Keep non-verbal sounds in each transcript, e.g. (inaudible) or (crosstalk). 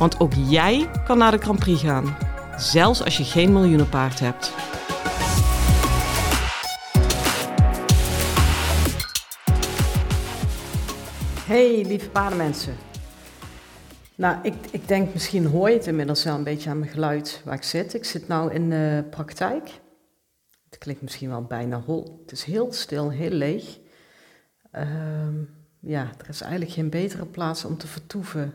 Want ook jij kan naar de Grand Prix gaan, zelfs als je geen miljoenenpaard hebt. Hey lieve paardenmensen. Nou, ik, ik denk misschien hoor je het inmiddels wel een beetje aan mijn geluid waar ik zit. Ik zit nou in de praktijk. Het klinkt misschien wel bijna hol. Het is heel stil, heel leeg. Ehm, ja, er is eigenlijk geen betere plaats om te vertoeven,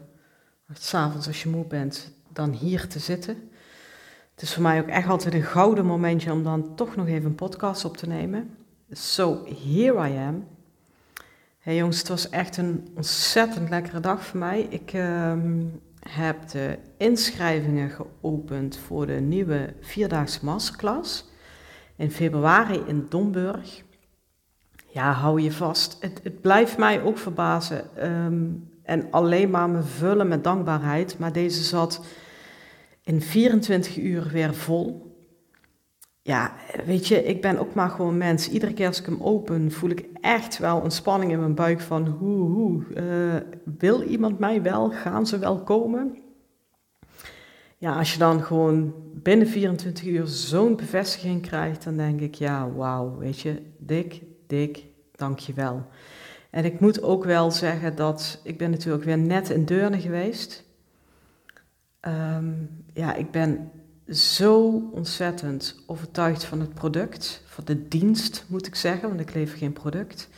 s'avonds als je moe bent, dan hier te zitten. Het is voor mij ook echt altijd een gouden momentje om dan toch nog even een podcast op te nemen. So, here I am. Hey jongens, het was echt een ontzettend lekkere dag voor mij. Ik ehm, heb de inschrijvingen geopend voor de nieuwe vierdaagse masterclass in februari in Domburg. Ja, hou je vast. Het, het blijft mij ook verbazen ehm, en alleen maar me vullen met dankbaarheid. Maar deze zat in 24 uur weer vol. Ja, weet je, ik ben ook maar gewoon mens. Iedere keer als ik hem open, voel ik echt wel een spanning in mijn buik van hoe, hoe, uh, wil iemand mij wel? Gaan ze wel komen? Ja, als je dan gewoon binnen 24 uur zo'n bevestiging krijgt, dan denk ik, ja, wauw, weet je, dik, dik, dankjewel. En ik moet ook wel zeggen dat ik ben natuurlijk weer net in Deurne geweest. Um, ja, ik ben zo ontzettend overtuigd van het product, van de dienst moet ik zeggen, want ik lever geen product.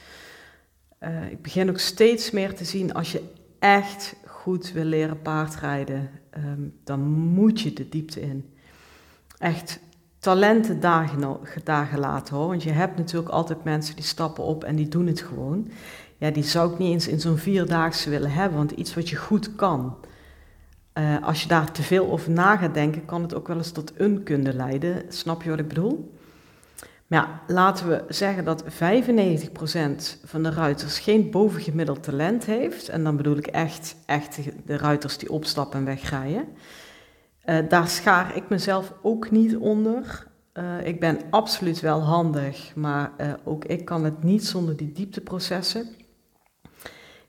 Uh, ik begin ook steeds meer te zien als je echt goed wil leren paardrijden, um, dan moet je de diepte in. Echt talenten dagen, dagen laten hoor. Want je hebt natuurlijk altijd mensen die stappen op en die doen het gewoon. Ja, die zou ik niet eens in zo'n vierdaagse willen hebben, want iets wat je goed kan. Uh, als je daar te veel over na gaat denken, kan het ook wel eens tot onkunde leiden. Snap je wat ik bedoel? Maar ja, laten we zeggen dat 95% van de ruiters geen bovengemiddeld talent heeft. En dan bedoel ik echt, echt de ruiters die opstappen en wegrijden. Uh, daar schaar ik mezelf ook niet onder. Uh, ik ben absoluut wel handig, maar ook ik kan het niet zonder die diepteprocessen.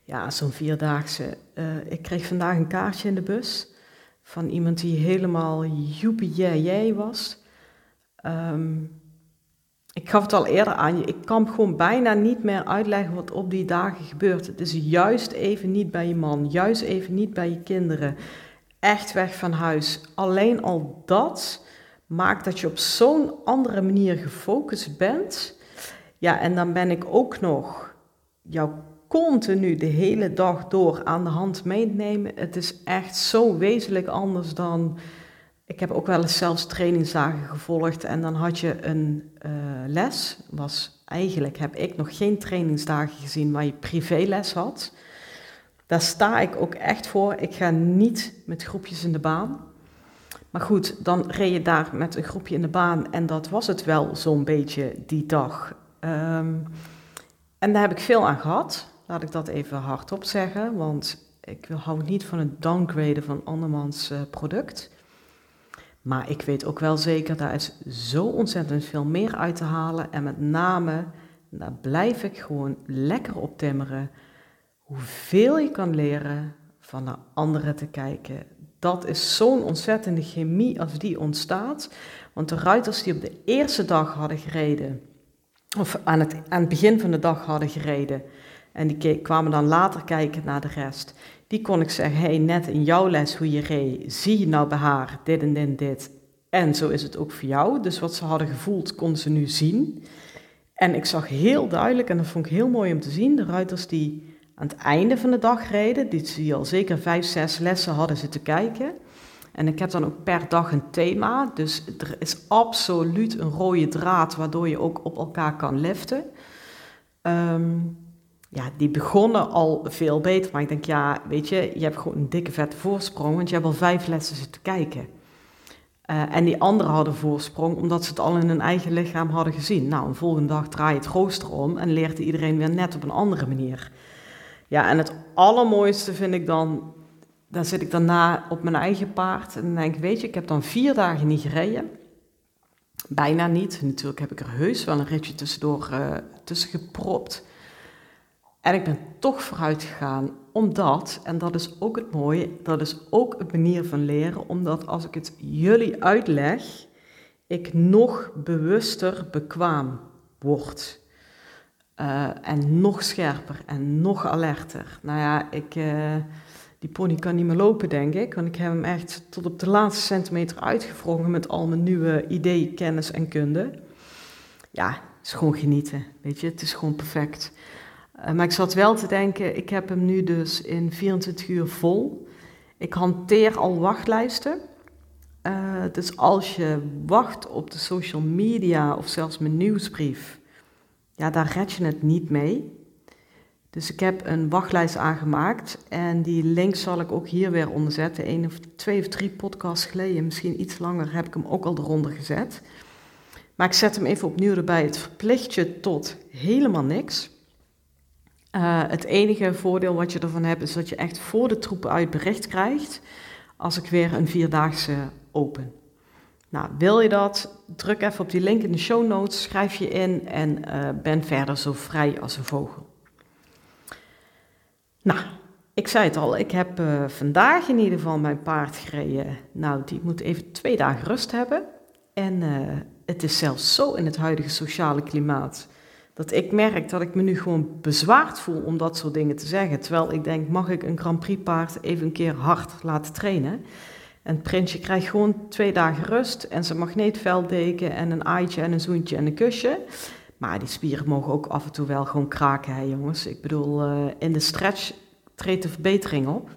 Ja, zo'n vierdaagse. ik kreeg vandaag een kaartje in de bus van iemand die helemaal joepie jij was. Um, ik gaf het al eerder aan ik kan gewoon bijna niet meer uitleggen wat op die dagen gebeurt. Het is juist even niet bij je man, juist even niet bij je kinderen echt weg van huis. Alleen al dat maakt dat je op zo'n andere manier gefocust bent. Ja, en dan ben ik ook nog jou continu de hele dag door aan de hand meenemen. Het is echt zo wezenlijk anders dan. Ik heb ook wel eens zelfs trainingsdagen gevolgd en dan had je een uh, les. Was eigenlijk heb ik nog geen trainingsdagen gezien waar je privéles had. Daar sta ik ook echt voor. Ik ga niet met groepjes in de baan. Maar goed, dan reed je daar met een groepje in de baan en dat was het wel zo'n beetje die dag. Um, en daar heb ik veel aan gehad. Laat ik dat even hardop zeggen, want ik hou niet van het downgraden van andermans uh, product. Maar ik weet ook wel zeker, daar is zo ontzettend veel meer uit te halen. En met name, daar blijf ik gewoon lekker op timmeren hoeveel je kan leren van naar anderen te kijken. Dat is zo'n ontzettende chemie als die ontstaat. Want de ruiters die op de eerste dag hadden gereden, of aan het, aan het begin van de dag hadden gereden, en die kwamen dan later kijken naar de rest, die kon ik zeggen, hey, net in jouw les hoe je reed, zie je nou bij haar dit en dit en dit. En zo is het ook voor jou. Dus wat ze hadden gevoeld, konden ze nu zien. En ik zag heel duidelijk, en dat vond ik heel mooi om te zien, de ruiters die aan het einde van de dag reden, die al zeker vijf, zes lessen hadden zitten kijken. En ik heb dan ook per dag een thema, dus er is absoluut een rode draad waardoor je ook op elkaar kan liften. Um, ja, die begonnen al veel beter. Maar ik denk, ja, weet je, je hebt gewoon een dikke vette voorsprong, want je hebt al vijf lessen zitten kijken. Uh, en die anderen hadden voorsprong omdat ze het al in hun eigen lichaam hadden gezien. Nou, een volgende dag draai je het rooster om en leerde iedereen weer net op een andere manier. Ja, en het allermooiste vind ik dan, dan zit ik daarna op mijn eigen paard en dan denk ik, weet je, ik heb dan vier dagen niet gereden. Bijna niet. Natuurlijk heb ik er heus wel een ritje tussendoor uh, tussen gepropt. En ik ben toch vooruit gegaan, omdat, en dat is ook het mooie, dat is ook een manier van leren, omdat als ik het jullie uitleg, ik nog bewuster bekwaam word. Uh, en nog scherper en nog alerter. Nou ja, ik, uh, die pony kan niet meer lopen, denk ik. Want ik heb hem echt tot op de laatste centimeter uitgevrongen met al mijn nieuwe ideeën, kennis en kunde. Ja, is gewoon genieten, weet je. Het is gewoon perfect. Uh, maar ik zat wel te denken, ik heb hem nu dus in 24 uur vol. Ik hanteer al wachtlijsten. Uh, dus als je wacht op de social media of zelfs mijn nieuwsbrief, ja, daar red je het niet mee. Dus ik heb een wachtlijst aangemaakt en die link zal ik ook hier weer onderzetten. Een of twee of drie podcasts geleden, misschien iets langer, heb ik hem ook al eronder gezet. Maar ik zet hem even opnieuw erbij. Het verplicht je tot helemaal niks. Uh, het enige voordeel wat je ervan hebt is dat je echt voor de troepen uit bericht krijgt als ik weer een vierdaagse open. Nou, wil je dat? Druk even op die link in de show notes, schrijf je in en uh, ben verder zo vrij als een vogel. Nou, ik zei het al, ik heb uh, vandaag in ieder geval mijn paard gereden. Nou, die moet even twee dagen rust hebben. En het is zelfs zo in het huidige sociale klimaat dat ik merk dat ik me nu gewoon bezwaard voel om dat soort dingen te zeggen. Terwijl ik denk, mag ik een Grand Prix paard even een keer hard laten trainen? En prinsje krijgt gewoon twee dagen rust en zijn magneetvelddeken en een aaitje en een zoentje en een kusje. Maar die spieren mogen ook af en toe wel gewoon kraken, hè jongens. Ik bedoel, uh, in de stretch treedt de verbetering op.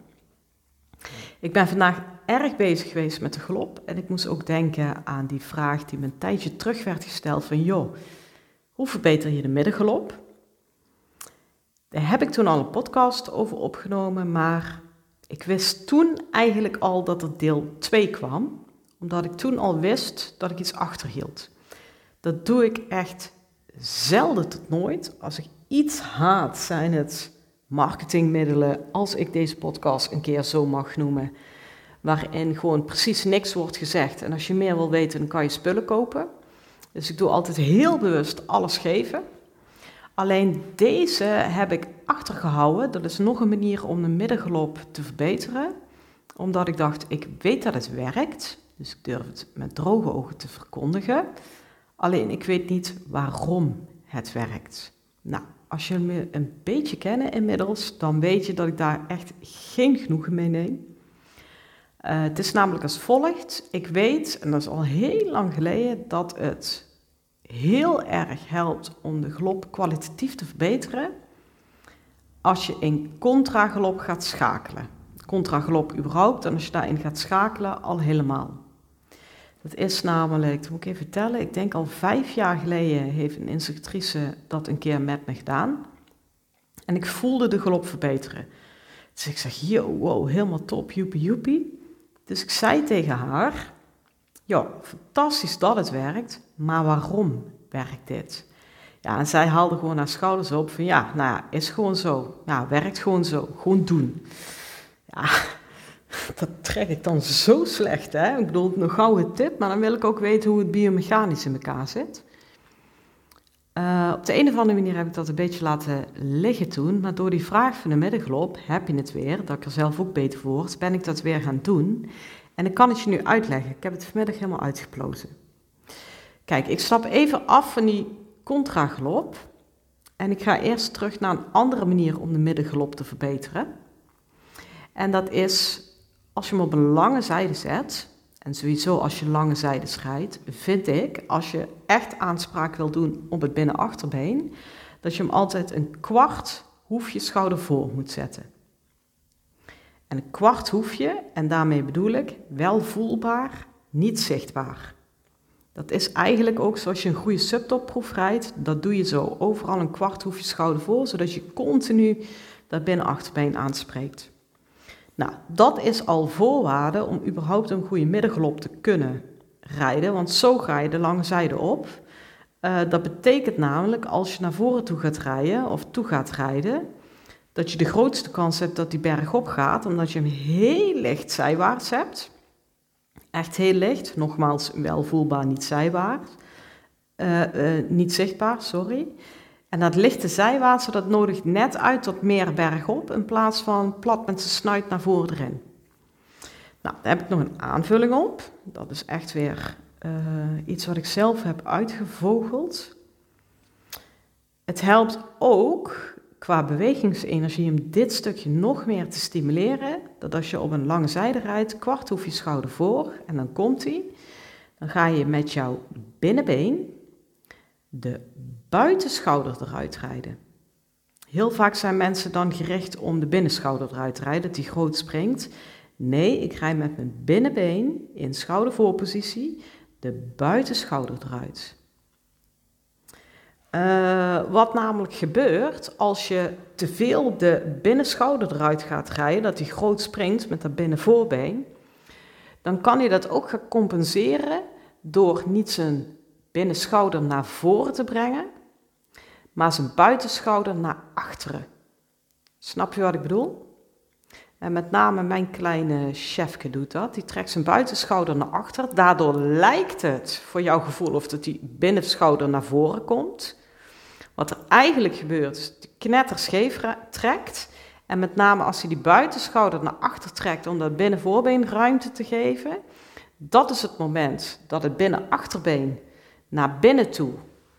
Ik ben vandaag erg bezig geweest met de galop en ik moest ook denken aan die vraag die me een tijdje terug werd gesteld van, joh, hoe verbeter je de middengalop? Daar heb ik toen al een podcast over opgenomen, maar ik wist toen eigenlijk al dat er deel 2 kwam, omdat ik toen al wist dat ik iets achterhield. Dat doe ik echt zelden tot nooit. Als ik iets haat, zijn het marketingmiddelen, als ik deze podcast een keer zo mag noemen, waarin gewoon precies niks wordt gezegd. En als je meer wil weten, dan kan je spullen kopen. Dus ik doe altijd heel bewust alles geven. Alleen deze heb ik achtergehouden. Dat is nog een manier om de middengelop te verbeteren. Omdat ik dacht, ik weet dat het werkt. Dus ik durf het met droge ogen te verkondigen. Alleen ik weet niet waarom het werkt. Nou, als je me een beetje kennen inmiddels, dan weet je dat ik daar echt geen genoegen mee neem. Uh, het is namelijk als volgt. Ik weet, en dat is al heel lang geleden, dat het heel erg helpt om de galop kwalitatief te verbeteren als je in contragalop gaat schakelen. Contragalop überhaupt, en als je daarin gaat schakelen, al helemaal. Dat is namelijk, dat moet ik even vertellen, ik denk al vijf jaar geleden heeft een instructrice dat een keer met me gedaan. En ik voelde de galop verbeteren. Dus ik zeg, yo, wow, helemaal top, joepie joepie. Dus ik zei tegen haar, ja, fantastisch dat het werkt, maar waarom werkt dit? Ja, en zij haalde gewoon haar schouders op van ja, nou ja, is gewoon zo. Ja, werkt gewoon zo. Gewoon doen. Ja, (laughs) dat trek ik dan zo slecht, hè. Ik bedoel, een tip, maar dan wil ik ook weten hoe het biomechanisch in elkaar zit. Uh, op de een of andere manier heb ik dat een beetje laten liggen toen, maar door die vraag van de middenglop, heb je het weer, dat ik er zelf ook beter voor word, ben ik dat weer gaan doen. En ik kan het je nu uitleggen. Ik heb het vanmiddag helemaal uitgeplozen. Kijk, ik stap even af van die contragalop. En ik ga eerst terug naar een andere manier om de middengalop te verbeteren. En dat is als je hem op een lange zijde zet. En sowieso als je lange zijde schrijdt, vind ik, als je echt aanspraak wil doen op het binnenachterbeen, dat je hem altijd een kwart hoefje schouder voor moet zetten. En een kwart hoefje, en daarmee bedoel ik wel voelbaar, niet zichtbaar. Dat is eigenlijk ook zoals je een goede subtopproef rijdt. Dat doe je zo. Overal een kwart hoef je schouder voor, zodat je continu dat binnenachterbeen aanspreekt. Nou, dat is al voorwaarde om überhaupt een goede middengelop te kunnen rijden, want zo ga je de lange zijde op. Uh, dat betekent namelijk als je naar voren toe gaat rijden of toe gaat rijden, dat je de grootste kans hebt dat die berg op gaat, omdat je hem heel licht zijwaarts hebt. Echt heel licht, nogmaals wel voelbaar, niet zijwaarts. Uh, uh, niet zichtbaar, sorry. En dat lichte zijwaartse, dat nodigt net uit tot meer bergop in plaats van plat met zijn snuit naar voren erin. Nou, daar heb ik nog een aanvulling op. Dat is echt weer uh, iets wat ik zelf heb uitgevogeld. Het helpt ook qua bewegingsenergie om dit stukje nog meer te stimuleren. Dat als je op een lange zijde rijdt, kwart hoef je schouder voor en dan komt hij. Dan ga je met jouw binnenbeen de buitenschouder eruit rijden. Heel vaak zijn mensen dan gericht om de binnenschouder eruit te rijden, dat die groot springt. Nee, ik rijd met mijn binnenbeen in schoudervoorpositie de buitenschouder eruit. Uh, wat namelijk gebeurt als je te veel de binnenschouder eruit gaat rijden, dat die groot springt met dat binnenvoorbeen, dan kan je dat ook gaan compenseren door niet zijn binnenschouder naar voren te brengen, maar zijn buitenschouder naar achteren. Snap je wat ik bedoel? En met name mijn kleine chefke doet dat. Die trekt zijn buitenschouder naar achter. Daardoor lijkt het voor jouw gevoel of dat die binnenschouder naar voren komt. Wat er eigenlijk gebeurt is dat knetter scheef trekt. En met name als hij die buitenschouder naar achter trekt om dat binnenvoorbeen ruimte te geven. Dat is het moment dat het binnenachterbeen naar binnen toe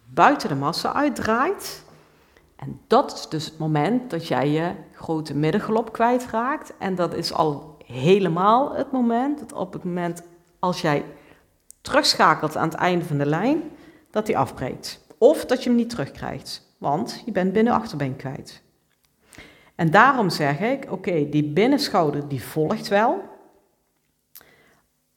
buiten de massa uitdraait. En dat is dus het moment dat jij je grote middengelop kwijtraakt. En dat is al helemaal het moment, dat op het moment als jij terugschakelt aan het einde van de lijn, dat die afbreekt. Of dat je hem niet terugkrijgt, want je bent binnenachterbeen kwijt. En daarom zeg ik, oké, die binnenschouder die volgt wel,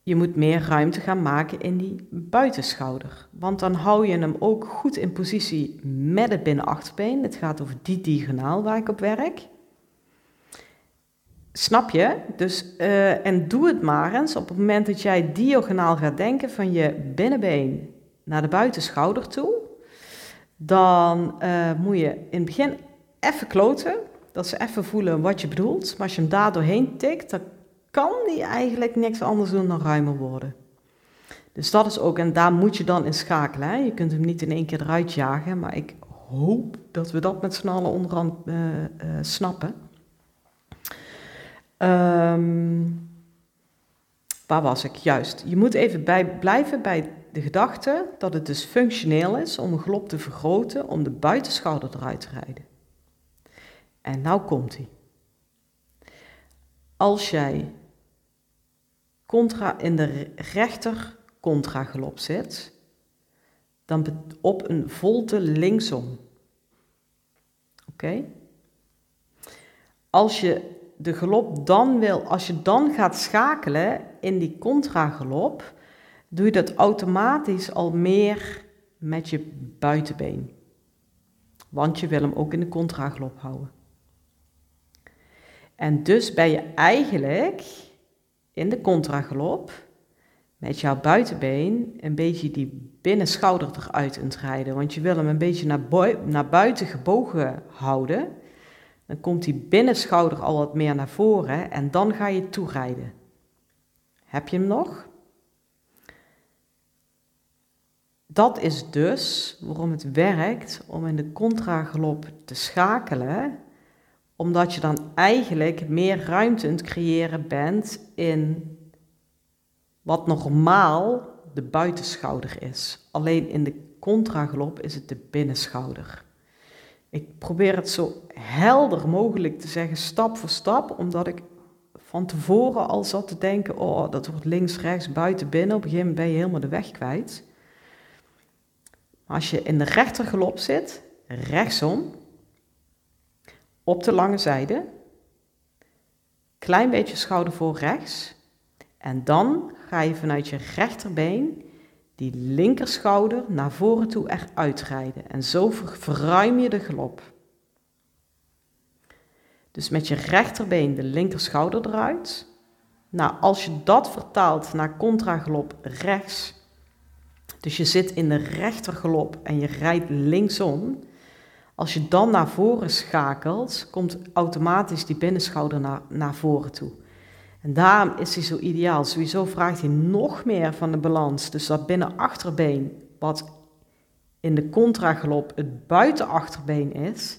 je moet meer ruimte gaan maken in die buitenschouder. Want dan hou je hem ook goed in positie met het binnenachterbeen. Het gaat over die diagonaal waar ik op werk. Snap je? Dus, uh, en doe het maar eens op het moment dat jij diagonaal gaat denken van je binnenbeen naar de buitenschouder toe. Dan uh, moet je in het begin even kloten, dat ze even voelen wat je bedoelt. Maar als je hem daar doorheen tikt, kan die eigenlijk niks anders doen dan ruimer worden. Dus dat is ook, en daar moet je dan in schakelen. Hè. Je kunt hem niet in één keer eruit jagen, maar ik hoop dat we dat met z'n allen onderhand uh, uh, snappen. Um, waar was ik? Juist. Je moet even blijven bij de gedachte dat het dus functioneel is om een glop te vergroten om de buitenschouder eruit te rijden. En nou komt hij. Als jij contra in de rechter contragalop zit, dan op een volte linksom. Oké? Als je de galop dan wil, als je dan gaat schakelen in die contragalop, doe je dat automatisch al meer met je buitenbeen. Want je wil hem ook in de contragalop houden. En dus ben je eigenlijk in de contragalop met jouw buitenbeen een beetje die binnenschouder eruit rijden. Want je wil hem een beetje naar, naar buiten gebogen houden. Dan komt die binnenschouder al wat meer naar voren en dan ga je toerijden. Heb je hem nog? Dat is dus waarom het werkt om in de contragalop te schakelen omdat je dan eigenlijk meer ruimte aan creëren bent in wat normaal de buitenschouder is. Alleen in de contragalop is het de binnenschouder. Ik probeer het zo helder mogelijk te zeggen, stap voor stap, omdat ik van tevoren al zat te denken, oh, dat wordt links, rechts, buiten, binnen. Op een gegeven moment ben je helemaal de weg kwijt. Als je in de rechtergalop zit, rechtsom, op de lange zijde, klein beetje schouder voor rechts. En dan ga je vanuit je rechterbeen die linkerschouder naar voren toe eruit rijden. En zo verruim je de galop. Dus met je rechterbeen de linkerschouder eruit. Nou, als je dat vertaalt naar contragalop rechts, dus je zit in de rechtergalop en je rijdt linksom, als je dan naar voren schakelt, komt automatisch die binnenschouder naar, naar voren toe. En daarom is hij zo ideaal. Sowieso vraagt hij nog meer van de balans. Dus dat binnen-achterbeen, wat in de contragalop het buitenachterbeen is,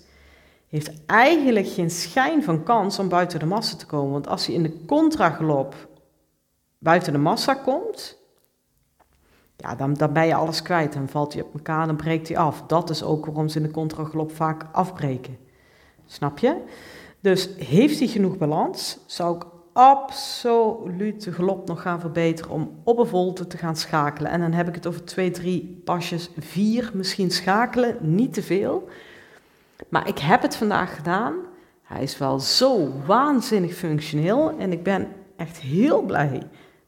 heeft eigenlijk geen schijn van kans om buiten de massa te komen. Want als hij in de contragalop buiten de massa komt, ja, dan, dan ben je alles kwijt. Dan valt hij op elkaar, dan breekt hij af. Dat is ook waarom ze in de contragalop vaak afbreken. Snap je? Dus heeft hij genoeg balans, zou ik absoluut de galop nog gaan verbeteren om op een volte te gaan schakelen. En dan heb ik het over twee, drie pasjes, vier misschien schakelen, niet te veel. Maar ik heb het vandaag gedaan. Hij is wel zo waanzinnig functioneel en ik ben echt heel blij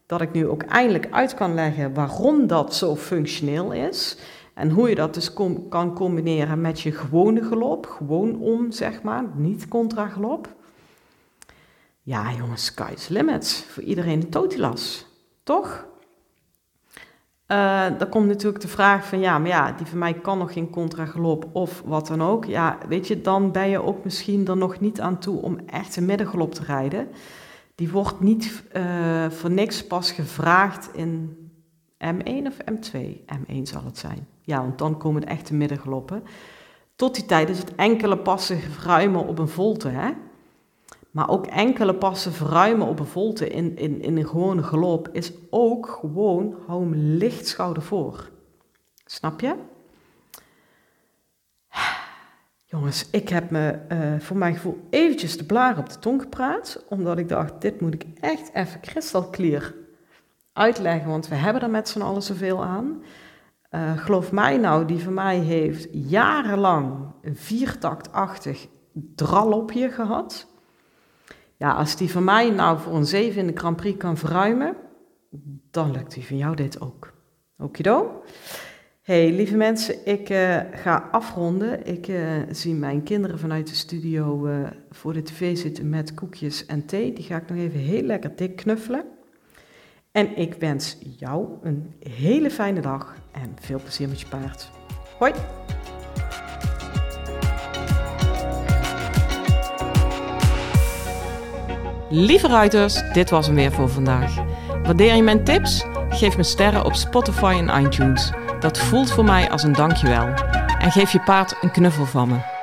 dat ik nu ook eindelijk uit kan leggen waarom dat zo functioneel is. En hoe je dat dus kan combineren met je gewone galop, gewoon om zeg maar, niet contra galop. Ja jongens, sky's limits voor iedereen een totilas, toch? Uh, dan komt natuurlijk de vraag van ja, maar ja, die van mij kan nog geen contragalop of wat dan ook. Ja, weet je, dan ben je ook misschien er nog niet aan toe om echt een middengalop te rijden. Die wordt niet uh, voor niks pas gevraagd in M1 of M2. M1 zal het zijn. Ja, want dan komen de echte middengaloppen. Tot die tijd is het enkele passen verruimen op een volte, hè. Maar ook enkele passen verruimen op een volte in, in, in een gewone galop is ook gewoon, hou licht schouder voor. Snap je? Jongens, ik heb me uh, voor mijn gevoel eventjes de blaar op de tong gepraat, omdat ik dacht, dit moet ik echt even kristalklier uitleggen, want we hebben er met z'n allen zoveel aan. Uh, geloof mij nou, die van mij heeft jarenlang een viertaktachtig dralopje gehad. Ja, als die van mij nou voor een 7 in de Grand Prix kan verruimen, dan lukt die van jou dit ook. Okido? Hey, lieve mensen, ik uh, ga afronden. Ik uh, zie mijn kinderen vanuit de studio uh, voor de tv zitten met koekjes en thee. Die ga ik nog even heel lekker dik knuffelen. En ik wens jou een hele fijne dag en veel plezier met je paard. Hoi! Lieve ruiters, dit was hem weer voor vandaag. Waardeer je mijn tips? Geef me sterren op Spotify en iTunes. Dat voelt voor mij als een dankjewel. En geef je paard een knuffel van me.